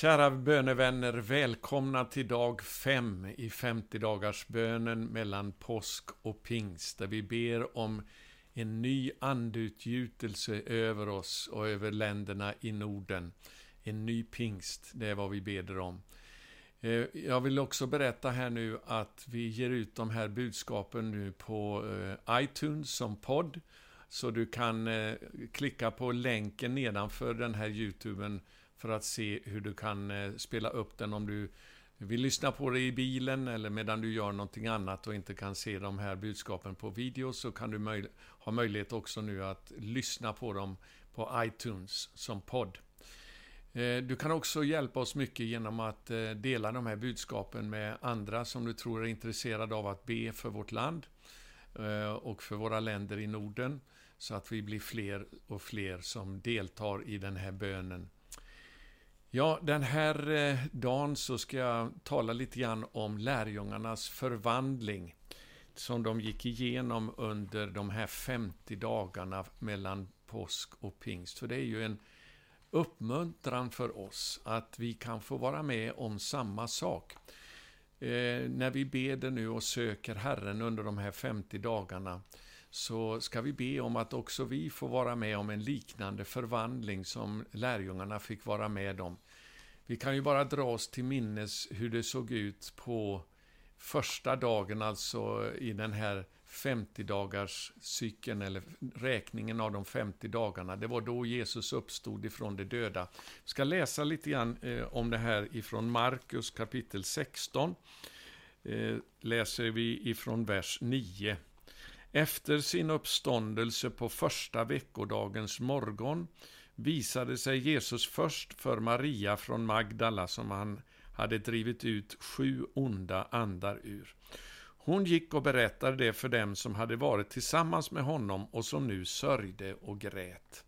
Kära bönevänner, välkomna till dag 5 i 50 dagars bönen mellan påsk och pingst, där vi ber om en ny andutgjutelse över oss och över länderna i Norden. En ny pingst, det är vad vi beder om. Eh, jag vill också berätta här nu att vi ger ut de här budskapen nu på eh, iTunes som podd. Så du kan eh, klicka på länken nedanför den här YouTuben för att se hur du kan eh, spela upp den om du vill lyssna på det i bilen eller medan du gör någonting annat och inte kan se de här budskapen på video så kan du möj ha möjlighet också nu att lyssna på dem på iTunes som podd. Eh, du kan också hjälpa oss mycket genom att eh, dela de här budskapen med andra som du tror är intresserade av att be för vårt land och för våra länder i Norden så att vi blir fler och fler som deltar i den här bönen. Ja, den här eh, dagen så ska jag tala lite grann om lärjungarnas förvandling som de gick igenom under de här 50 dagarna mellan påsk och pingst. För det är ju en uppmuntran för oss att vi kan få vara med om samma sak. Eh, när vi beder nu och söker Herren under de här 50 dagarna så ska vi be om att också vi får vara med om en liknande förvandling som lärjungarna fick vara med om. Vi kan ju bara dra oss till minnes hur det såg ut på första dagen, alltså i den här 50-dagars cykeln, eller räkningen av de 50 dagarna. Det var då Jesus uppstod ifrån de döda. Vi ska läsa lite grann eh, om det här ifrån Markus kapitel 16. Eh, läser vi ifrån vers 9. Efter sin uppståndelse på första veckodagens morgon visade sig Jesus först för Maria från Magdala som han hade drivit ut sju onda andar ur. Hon gick och berättade det för dem som hade varit tillsammans med honom och som nu sörjde och grät.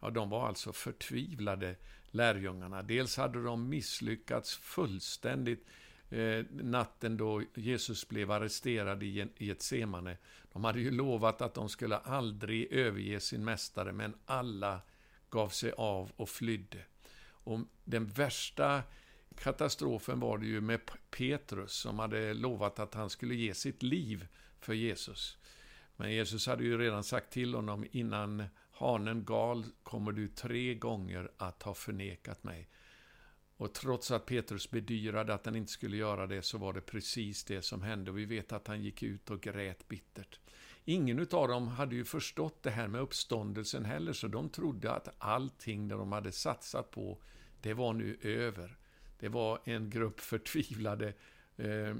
Ja, de var alltså förtvivlade, lärjungarna. Dels hade de misslyckats fullständigt eh, natten då Jesus blev arresterad i, i ett semane. De hade ju lovat att de skulle aldrig överge sin mästare, men alla gav sig av och flydde. Och den värsta katastrofen var det ju med Petrus som hade lovat att han skulle ge sitt liv för Jesus. Men Jesus hade ju redan sagt till honom innan hanen gal kommer du tre gånger att ha förnekat mig. Och trots att Petrus bedyrade att han inte skulle göra det så var det precis det som hände. Vi vet att han gick ut och grät bittert. Ingen av dem hade ju förstått det här med uppståndelsen heller, så de trodde att allting det de hade satsat på, det var nu över. Det var en grupp förtvivlade eh,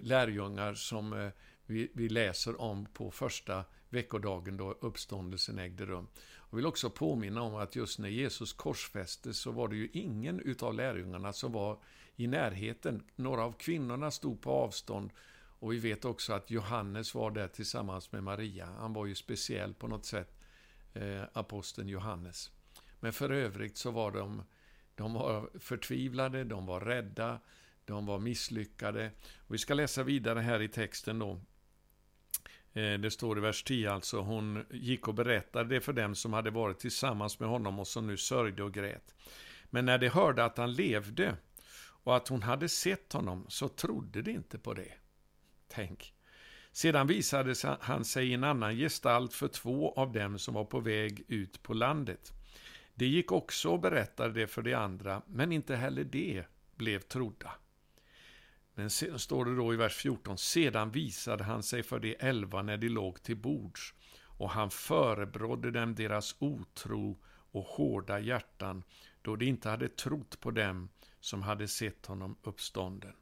lärjungar som eh, vi, vi, läser om på första veckodagen då uppståndelsen ägde rum. Jag vill också påminna om att just när Jesus korsfästes så var det ju ingen utav lärjungarna som var i närheten. Några av kvinnorna stod på avstånd och vi vet också att Johannes var där tillsammans med Maria. Han var ju speciell på något sätt, eh, aposteln Johannes. Men för övrigt så var de, de var förtvivlade, de var rädda, de var misslyckade. Och vi ska läsa vidare här i texten då. Eh, det står i vers 10 alltså, hon gick och berättade det för dem som hade varit tillsammans med honom och som nu sörjde och grät. Men när de hörde att han levde och att hon hade sett honom så trodde de inte på det. Tänk. Sedan visade han sig i en annan gestalt för två av dem som var på väg ut på landet. De gick också och berättade det för de andra, men inte heller de blev trodda. Men sen står det då i vers 14, sedan visade han sig för de elva när de låg till bords, och han förebrådde dem deras otro och hårda hjärtan, då de inte hade trott på dem som hade sett honom uppstånden.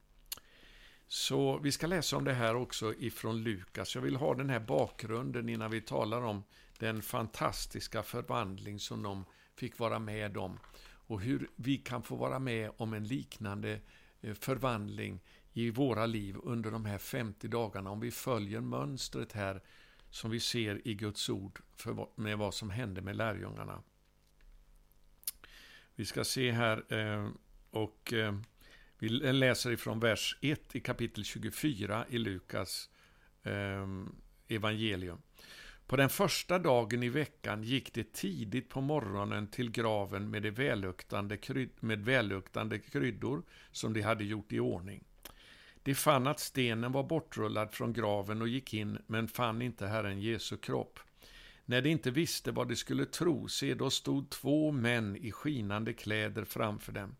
Så vi ska läsa om det här också ifrån Lukas. Jag vill ha den här bakgrunden innan vi talar om den fantastiska förvandling som de fick vara med om. Och hur vi kan få vara med om en liknande eh, förvandling i våra liv under de här 50 dagarna om vi följer mönstret här som vi ser i Guds ord för, med vad som hände med lärjungarna. Vi ska se här eh, och eh, vi läser ifrån vers 1 i kapitel 24 i Lukas eh, evangelium. På den första dagen i veckan gick det tidigt på morgonen till graven med, det välluktande, med välluktande kryddor som de hade gjort i ordning. De fann att stenen var bortrullad från graven och gick in, men fann inte Herren Jesu kropp. När de inte visste vad de skulle tro, se då stod två män i skinande kläder framför dem.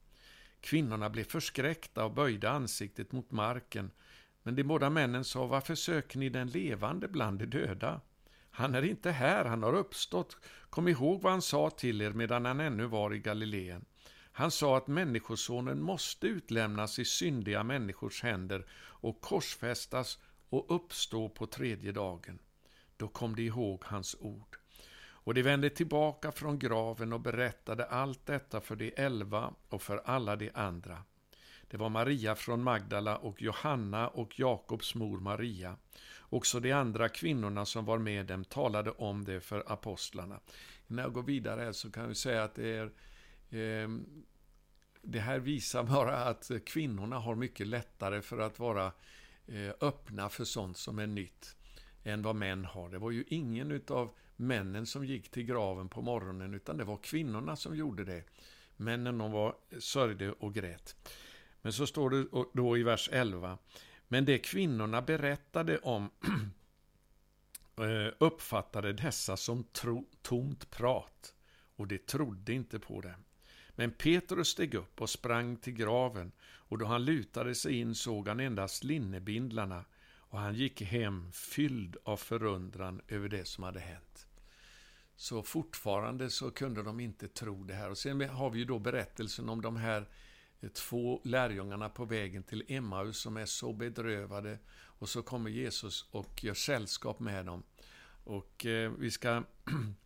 Kvinnorna blev förskräckta och böjde ansiktet mot marken, men de båda männen sa, varför söker ni den levande bland de döda? Han är inte här, han har uppstått. Kom ihåg vad han sa till er medan han ännu var i Galileen. Han sa att Människosonen måste utlämnas i syndiga människors händer och korsfästas och uppstå på tredje dagen. Då kom de ihåg hans ord. Och de vände tillbaka från graven och berättade allt detta för de elva och för alla de andra. Det var Maria från Magdala och Johanna och Jakobs mor Maria. Också de andra kvinnorna som var med dem talade om det för apostlarna. Innan jag går vidare så kan vi säga att det är Ehm, det här visar bara att kvinnorna har mycket lättare för att vara eh, öppna för sånt som är nytt än vad män har. Det var ju ingen av männen som gick till graven på morgonen, utan det var kvinnorna som gjorde det. Männen de var sörjde och grät. Men så står det då i vers 11. Men det kvinnorna berättade om eh, uppfattade dessa som tro, tomt prat, och de trodde inte på det. Men Petrus steg upp och sprang till graven, och då han lutade sig in såg han endast linnebindlarna, och han gick hem fylld av förundran över det som hade hänt. Så fortfarande så kunde de inte tro det här. Och sen har vi ju då berättelsen om de här eh, två lärjungarna på vägen till Emmaus som är så bedrövade. Och så kommer Jesus och gör sällskap med dem. Och eh, vi ska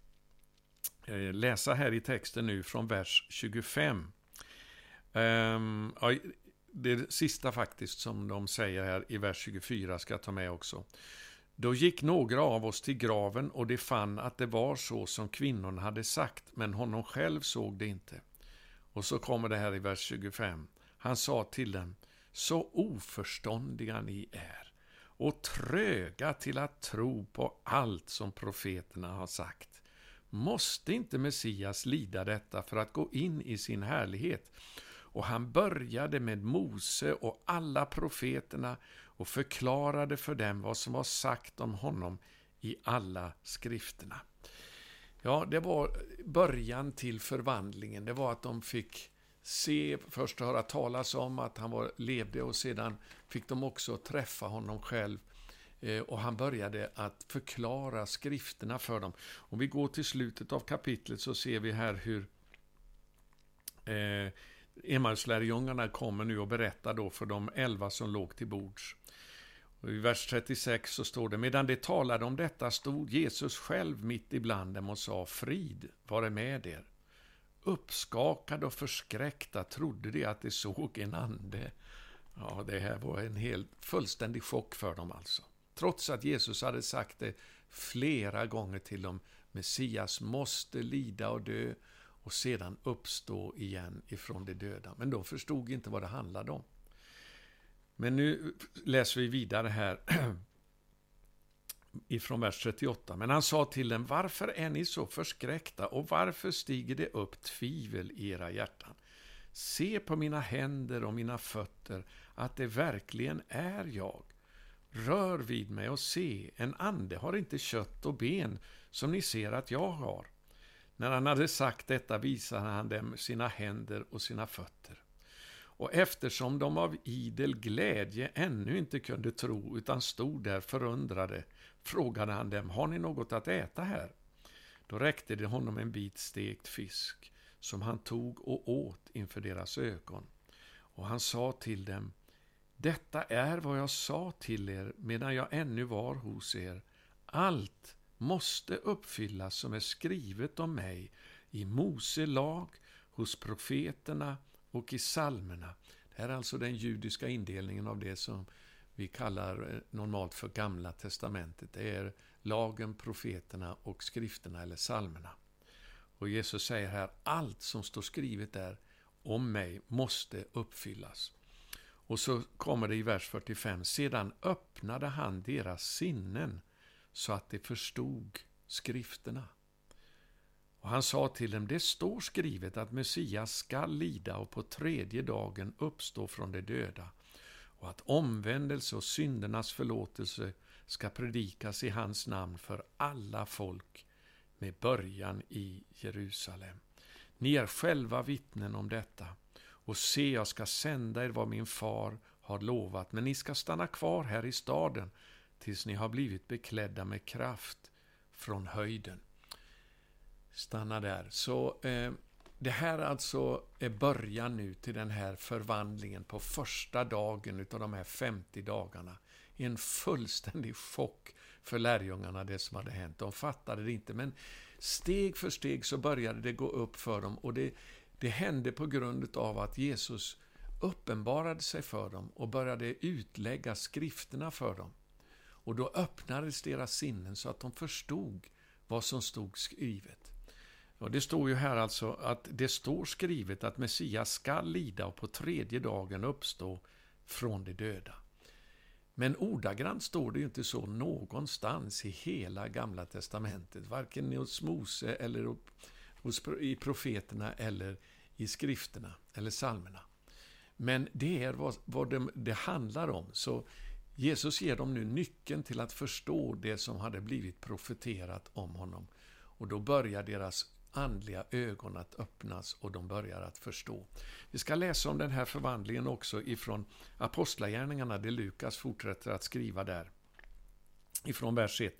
Eh, läsa här i texten nu från vers 25. Ehm, det sista faktiskt som de säger här i vers 24 ska jag ta med också. Då gick några av oss till graven och de fann att det var så som kvinnorna hade sagt, men honom själv såg det inte. Och så kommer det här i vers 25. Han sa till dem, så oförståndiga ni är och tröga till att tro på allt som profeterna har sagt. Måste inte Messias lida detta för att gå in i sin härlighet? Och han började med Mose och alla profeterna och förklarade för dem vad som var sagt om honom i alla skrifterna. Ja, det var början till förvandlingen. Det var att de fick se, först höra talas om att han var, levde och sedan fick de också träffa honom själv. Eh, och han började att förklara skrifterna för dem. Om vi går till slutet av kapitlet så ser vi här hur eh, Emmaus-lärjungarna kommer nu och berättar då för de elva som låg till bords. Och I vers 36 så står det, medan de talade om detta stod Jesus själv mitt ibland dem och sa, frid vare med er. Uppskakade och förskräckta trodde de att de såg en ande. Ja, det här var en helt fullständig chock för dem alltså. Trots att Jesus hade sagt det flera gånger till dem, Messias måste lida och dö och sedan uppstå igen ifrån de döda. Men de förstod inte vad det handlade om. Men nu läser vi vidare här ifrån vers 38. Men han sa till dem, varför är ni så förskräckta och varför stiger det upp tvivel i era hjärtan? Se på mina händer och mina fötter, att det verkligen är jag. Rör vid mig och se, en ande har inte kött och ben, som ni ser att jag har. När han hade sagt detta visade han dem sina händer och sina fötter. Och eftersom de av idel glädje ännu inte kunde tro, utan stod där förundrade, frågade han dem, har ni något att äta här? Då räckte det honom en bit stekt fisk, som han tog och åt inför deras ögon. Och han sa till dem, detta är vad jag sa till er medan jag ännu var hos er. Allt måste uppfyllas som är skrivet om mig i Mose lag, hos profeterna och i salmerna. Det här är alltså den judiska indelningen av det som vi kallar eh, normalt för Gamla Testamentet. Det är lagen, profeterna och skrifterna eller salmerna. Och Jesus säger här, allt som står skrivet där om mig måste uppfyllas. Och så kommer det i vers 45, sedan öppnade han deras sinnen så att de förstod skrifterna. Och han sa till dem, det står skrivet att Messias skall lida och på tredje dagen uppstå från de döda och att omvändelse och syndernas förlåtelse ska predikas i hans namn för alla folk med början i Jerusalem. Ni är själva vittnen om detta. Och se, jag ska sända er vad min far har lovat, men ni ska stanna kvar här i staden tills ni har blivit beklädda med kraft från höjden. Stanna där. Så eh, det här alltså är början nu till den här förvandlingen på första dagen utav de här 50 dagarna. En fullständig chock för lärjungarna, det som hade hänt. De fattade det inte, men steg för steg så började det gå upp för dem och det, det hände på grund av att Jesus uppenbarade sig för dem och började utlägga skrifterna för dem. Och då öppnades deras sinnen så att de förstod vad som stod skrivet. Och det står ju här alltså att det står skrivet att Messias skall lida och på tredje dagen uppstå från de döda. Men ordagrant står det ju inte så någonstans i hela Gamla Testamentet, varken hos Mose eller i profeterna eller i skrifterna eller psalmerna. Men det är vad, vad det, det handlar om. Så Jesus ger dem nu nyckeln till att förstå det som hade blivit profeterat om honom. Och då börjar deras andliga ögon att öppnas och de börjar att förstå. Vi ska läsa om den här förvandlingen också ifrån Apostlagärningarna, där Lukas fortsätter att skriva där. Ifrån vers 1.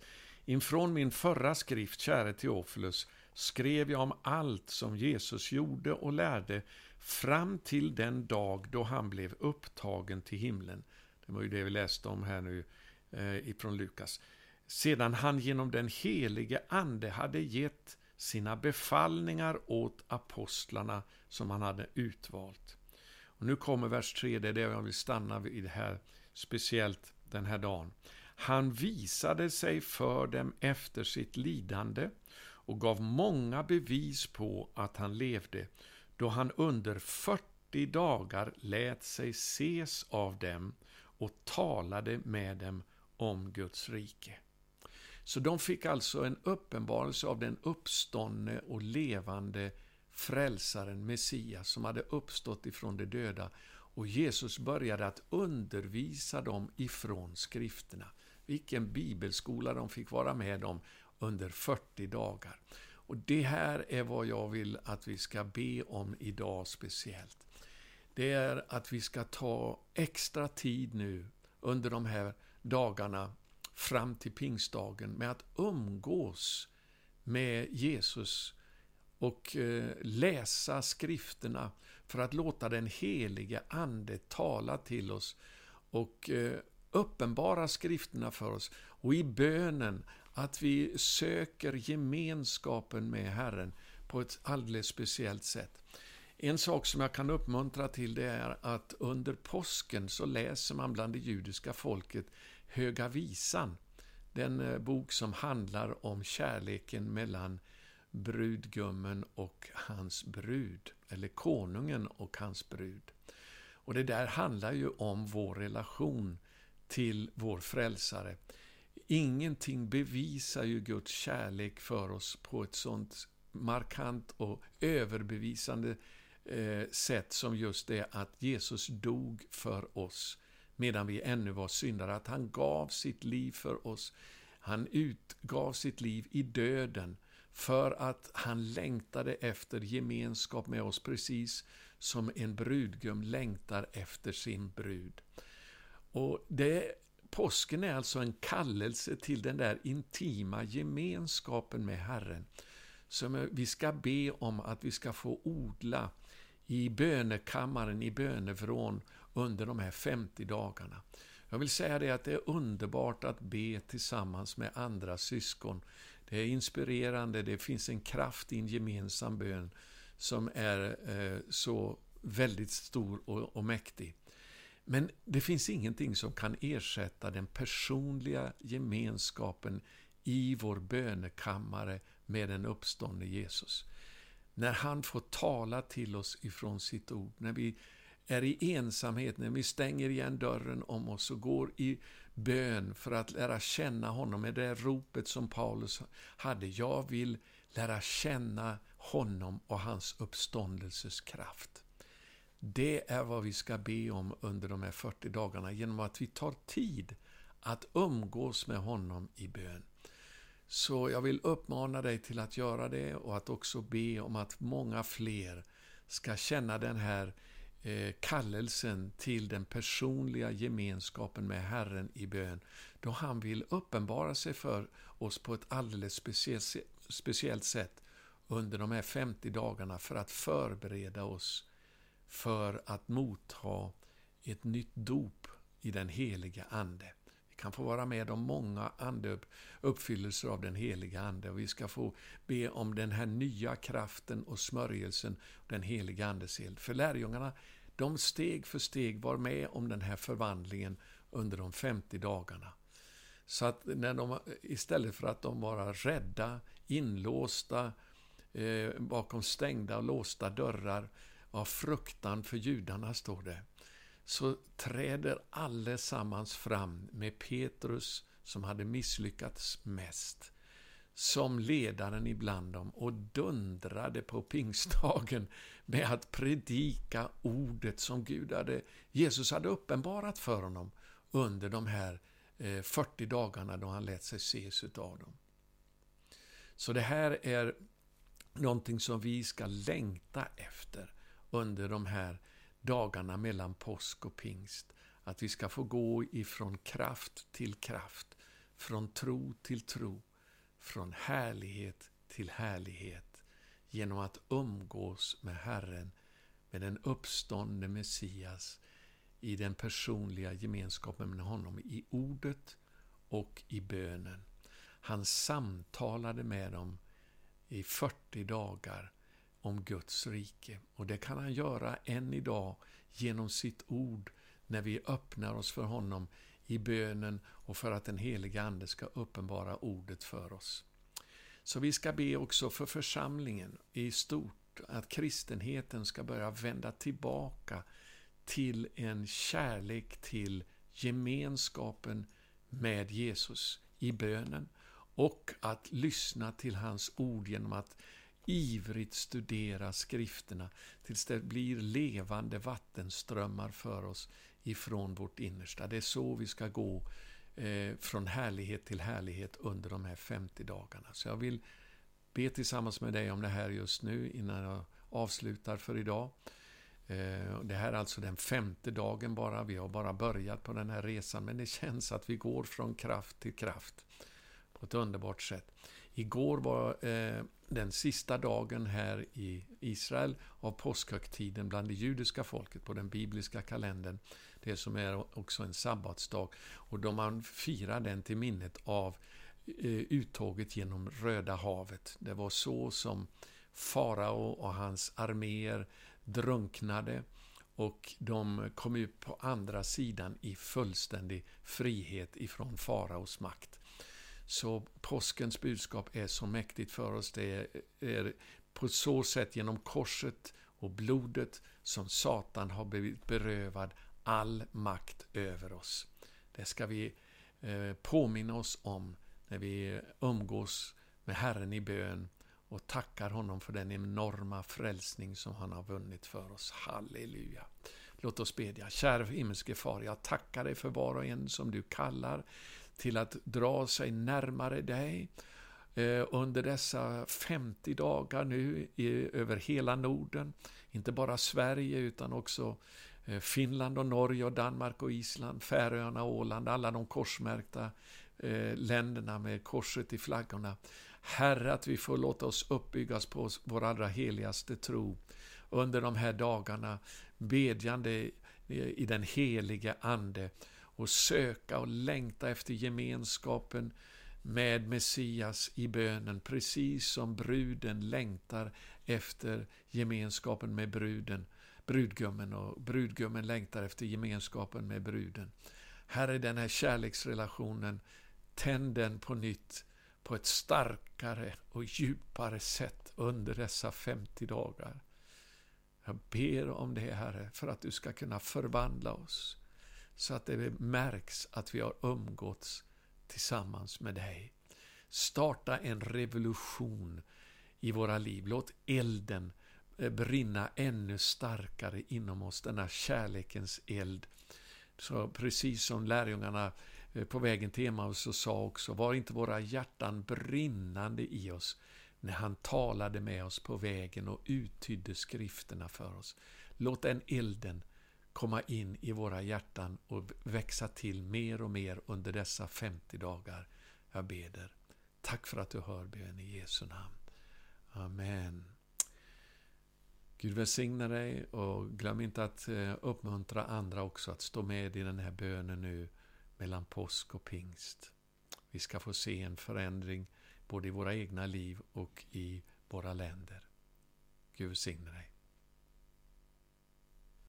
Infrån min förra skrift, käre Teofilus, skrev jag om allt som Jesus gjorde och lärde fram till den dag då han blev upptagen till himlen. Det var ju det vi läste om här nu eh, ifrån Lukas. Sedan han genom den helige Ande hade gett sina befallningar åt apostlarna som han hade utvalt. Och nu kommer vers 3, det är det jag vill stanna vid här, speciellt den här dagen. Han visade sig för dem efter sitt lidande och gav många bevis på att han levde, då han under 40 dagar lät sig ses av dem och talade med dem om Guds rike. Så de fick alltså en uppenbarelse av den uppståndne och levande frälsaren, Messias, som hade uppstått ifrån de döda. Och Jesus började att undervisa dem ifrån skrifterna. Vilken bibelskola de fick vara med om under 40 dagar. Och det här är vad jag vill att vi ska be om idag speciellt. Det är att vi ska ta extra tid nu under de här dagarna fram till pingstdagen med att umgås med Jesus och eh, läsa skrifterna för att låta den helige Ande tala till oss och eh, uppenbara skrifterna för oss. Och i bönen att vi söker gemenskapen med Herren på ett alldeles speciellt sätt. En sak som jag kan uppmuntra till det är att under påsken så läser man bland det judiska folket Höga visan. Den eh, bok som handlar om kärleken mellan brudgummen och hans brud, eller konungen och hans brud. Och det där handlar ju om vår relation till vår frälsare. Ingenting bevisar ju Guds kärlek för oss på ett sånt markant och överbevisande eh, sätt som just det att Jesus dog för oss medan vi ännu var syndare, att han gav sitt liv för oss. Han utgav sitt liv i döden för att han längtade efter gemenskap med oss, precis som en brudgum längtar efter sin brud. Och det, Påsken är alltså en kallelse till den där intima gemenskapen med Herren, som vi ska be om att vi ska få odla i bönekammaren, i bönevrån, under de här 50 dagarna. Jag vill säga det att det är underbart att be tillsammans med andra syskon. Det är inspirerande, det finns en kraft i en gemensam bön som är eh, så väldigt stor och, och mäktig. Men det finns ingenting som kan ersätta den personliga gemenskapen i vår bönekammare med den uppståndne Jesus. När han får tala till oss ifrån sitt ord, när vi är i ensamhet, när vi stänger igen dörren om oss och går i bön för att lära känna honom med det ropet som Paulus hade. Jag vill lära känna honom och hans uppståndelses kraft. Det är vad vi ska be om under de här 40 dagarna genom att vi tar tid att umgås med honom i bön. Så jag vill uppmana dig till att göra det och att också be om att många fler ska känna den här eh, kallelsen till den personliga gemenskapen med Herren i bön, då han vill uppenbara sig för oss på ett alldeles speciellt sätt under de här 50 dagarna för att förbereda oss för att motta ett nytt dop i den heliga Ande. Vi kan få vara med om många ande uppfyllelser av den heliga Ande och vi ska få be om den här nya kraften och smörjelsen, den heliga Andes eld. För lärjungarna, de steg för steg var med om den här förvandlingen under de 50 dagarna. Så att när de, istället för att de var rädda, inlåsta, eh, bakom stängda och låsta dörrar, av fruktan för judarna, står det, så träder allesammans fram med Petrus, som hade misslyckats mest, som ledaren ibland dem och dundrade på pingstdagen med att predika ordet som Gud hade, Jesus hade uppenbarat för honom under de här eh, 40 dagarna då han lät sig ses utav dem. Så det här är någonting som vi ska längta efter under de här dagarna mellan påsk och pingst. Att vi ska få gå ifrån kraft till kraft, från tro till tro, från härlighet till härlighet, genom att umgås med Herren, med den uppståndne Messias, i den personliga gemenskapen med honom, i ordet och i bönen. Han samtalade med dem i 40 dagar om Guds rike. Och det kan han göra än idag genom sitt ord när vi öppnar oss för honom i bönen och för att den heliga Ande ska uppenbara ordet för oss. Så vi ska be också för församlingen i stort, att kristenheten ska börja vända tillbaka till en kärlek till gemenskapen med Jesus i bönen och att lyssna till hans ord genom att ivrigt studera skrifterna tills det blir levande vattenströmmar för oss ifrån vårt innersta. Det är så vi ska gå eh, från härlighet till härlighet under de här 50 dagarna. Så jag vill be tillsammans med dig om det här just nu innan jag avslutar för idag. Eh, det här är alltså den femte dagen bara. Vi har bara börjat på den här resan, men det känns att vi går från kraft till kraft på ett underbart sätt. Igår var eh, den sista dagen här i Israel av påskhögtiden bland det judiska folket på den bibliska kalendern. Det som är också en sabbatsdag. Och då man firar den till minnet av eh, uttåget genom Röda havet. Det var så som farao och hans arméer drunknade och de kom ut på andra sidan i fullständig frihet ifrån faraos makt. Så påskens budskap är så mäktigt för oss. Det är på så sätt genom korset och blodet som Satan har blivit berövad all makt över oss. Det ska vi eh, påminna oss om när vi umgås med Herren i bön och tackar honom för den enorma frälsning som han har vunnit för oss. Halleluja! Låt oss bedja. Kära himmelske Far, jag tackar dig för var och en som du kallar till att dra sig närmare dig eh, under dessa 50 dagar nu över hela Norden. Inte bara Sverige utan också eh, Finland och Norge och Danmark och Island, Färöarna och Åland, alla de korsmärkta eh, länderna med korset i flaggorna. Herre, att vi får låta oss uppbyggas på vår allra heligaste tro under de här dagarna, bedjande i den helige Ande och söka och längta efter gemenskapen med Messias i bönen, precis som bruden längtar efter gemenskapen med bruden, brudgummen och brudgummen längtar efter gemenskapen med bruden. Herre, den här kärleksrelationen, tänd den på nytt på ett starkare och djupare sätt under dessa 50 dagar. Jag ber om det, Herre, för att du ska kunna förvandla oss så att det märks att vi har umgåtts tillsammans med dig. Starta en revolution i våra liv. Låt elden eh, brinna ännu starkare inom oss, denna kärlekens eld. Så precis som lärjungarna eh, på vägen till Emmaus så sa också, var inte våra hjärtan brinnande i oss när han talade med oss på vägen och uttydde skrifterna för oss. Låt den elden komma in i våra hjärtan och växa till mer och mer under dessa 50 dagar. Jag beder. Tack för att du hör bön i Jesu namn. Amen. Gud välsigne dig och glöm inte att eh, uppmuntra andra också att stå med i den här bönen nu mellan påsk och pingst. Vi ska få se en förändring både i våra egna liv och i våra länder. Gud välsigne dig.